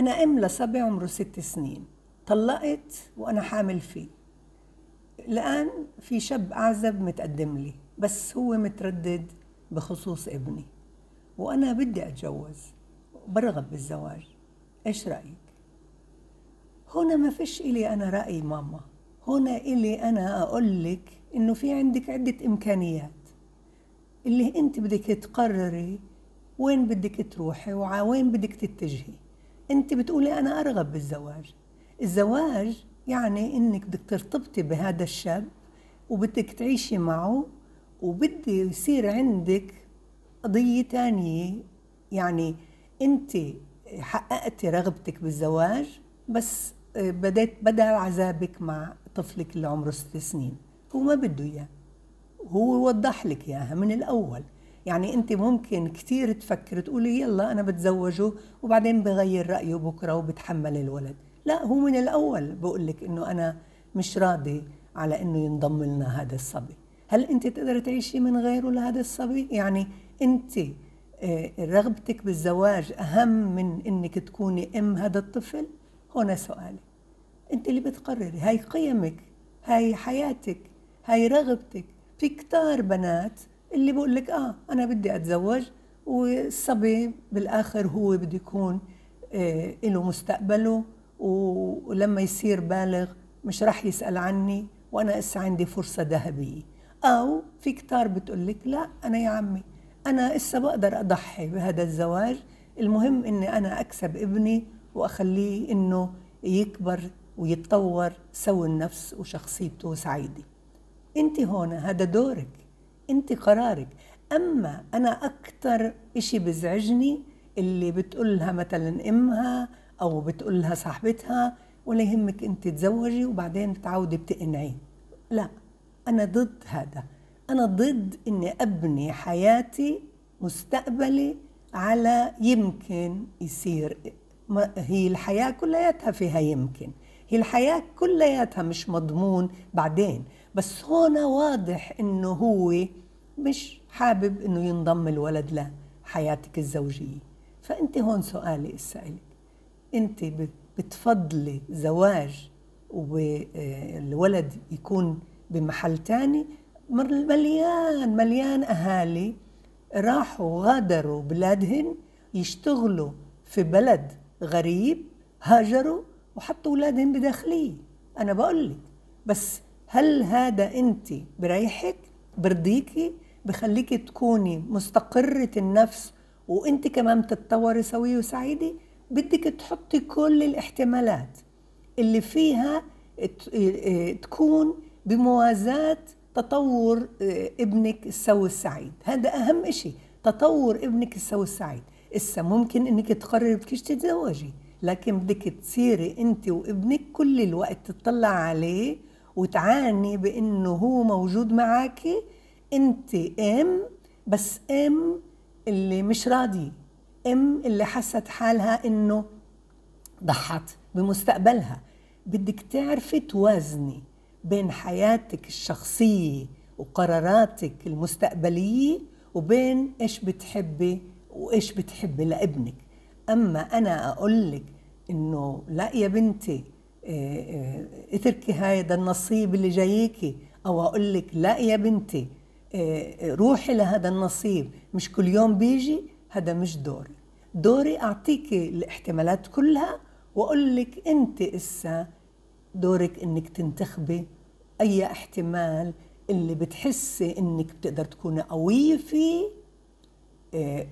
أنا أم لصبي عمره ست سنين. طلقت وأنا حامل فيه. الآن في شاب أعزب متقدم لي بس هو متردد بخصوص ابني. وأنا بدي أتجوز. برغب بالزواج. إيش رأيك؟ هنا ما فيش إلي أنا رأي ماما. هنا إلي أنا أقول لك إنه في عندك عدة إمكانيات. اللي أنت بدك تقرري وين بدك تروحي وين بدك تتجهي. أنت بتقولي أنا أرغب بالزواج. الزواج يعني إنك بدك ترتبطي بهذا الشاب وبدك تعيشي معه وبدي يصير عندك قضية تانية. يعني أنت حققتي رغبتك بالزواج بس بدأت بدأ عذابك مع طفلك اللي عمره ست سنين. هو ما بده إياه. هو وضح لك إياها من الأول. يعني أنت ممكن كثير تفكر تقولي يلا أنا بتزوجه وبعدين بغير رأيه بكرة وبتحمل الولد. لا هو من الأول بقول لك إنه أنا مش راضي على إنه ينضم لنا هذا الصبي. هل أنت تقدر تعيشي من غيره لهذا الصبي؟ يعني أنت آه، رغبتك بالزواج أهم من إنك تكوني أم هذا الطفل؟ هنا سؤالي. أنت اللي بتقرري. هاي قيمك هاي حياتك هاي رغبتك. في كتار بنات اللي بقول لك آه أنا بدي أتزوج والصبي بالآخر هو بده يكون آه له مستقبله ولما يصير بالغ مش رح يسأل عني وأنا إسا عندي فرصة ذهبية. أو في كتار بتقول لك لا أنا يا عمي أنا إسا بقدر أضحي بهذا الزواج المهم إني أنا أكسب ابني وأخليه إنه يكبر ويتطور سوي النفس وشخصيته سعيدة. أنت هون هذا دورك. أنت قرارك. أما أنا أكثر إشي بزعجني اللي بتقولها مثلا أمها أو بتقولها صاحبتها ولا يهمك أنت تزوجي وبعدين بتعودي بتقنعي لا أنا ضد هذا. أنا ضد إني أبني حياتي مستقبلي على يمكن يصير هي الحياة كلياتها فيها يمكن. هي الحياة كلياتها مش مضمون بعدين بس هون واضح إنه هو مش حابب إنه ينضم الولد لحياتك الزوجية. فأنت هون سؤالي أسألك. أنت بتفضلي زواج والولد يكون بمحل تاني؟ مليان مليان أهالي راحوا غادروا بلادهن يشتغلوا في بلد غريب هاجروا وحطوا أولادهم بداخلية. أنا بقول لك بس هل هذا أنت بريحك برضيكي بخليكي تكوني مستقرة النفس وأنت كمان تتطوري سوية وسعيدة؟ بدك تحطي كل الاحتمالات اللي فيها تكون بموازاة تطور آه، ابنك السوي السعيد. هذا أهم إشي تطور ابنك السوي السعيد. إسا ممكن إنك تقرري بدكش تتزوجي. لكن بدك تصيري أنت وابنك كل الوقت تطلع عليه وتعاني بإنه هو موجود معك أنت أم بس أم اللي مش راضية ام اللي حست حالها انه ضحت بمستقبلها. بدك تعرفي توازني بين حياتك الشخصية وقراراتك المستقبلية وبين إيش بتحبي وإيش بتحبي لابنك. أما أنا أقول لك إنه لا يا بنتي آه، آه، اتركي هذا النصيب اللي جايكي. أو أقول لك لا يا بنتي آه، روحي لهذا النصيب. مش كل يوم بيجي هذا مش دوري. دوري أعطيك الاحتمالات كلها وأقول لك أنت إسا دورك إنك تنتخبي أي احتمال اللي بتحسي إنك بتقدر تكوني قوية فيه آه،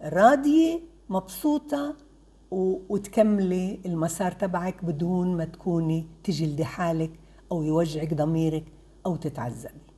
سوية راضية مبسوطة وتكملي المسار تبعك بدون ما تكوني تجلدي حالك أو يوجعك ضميرك أو تتعذبي.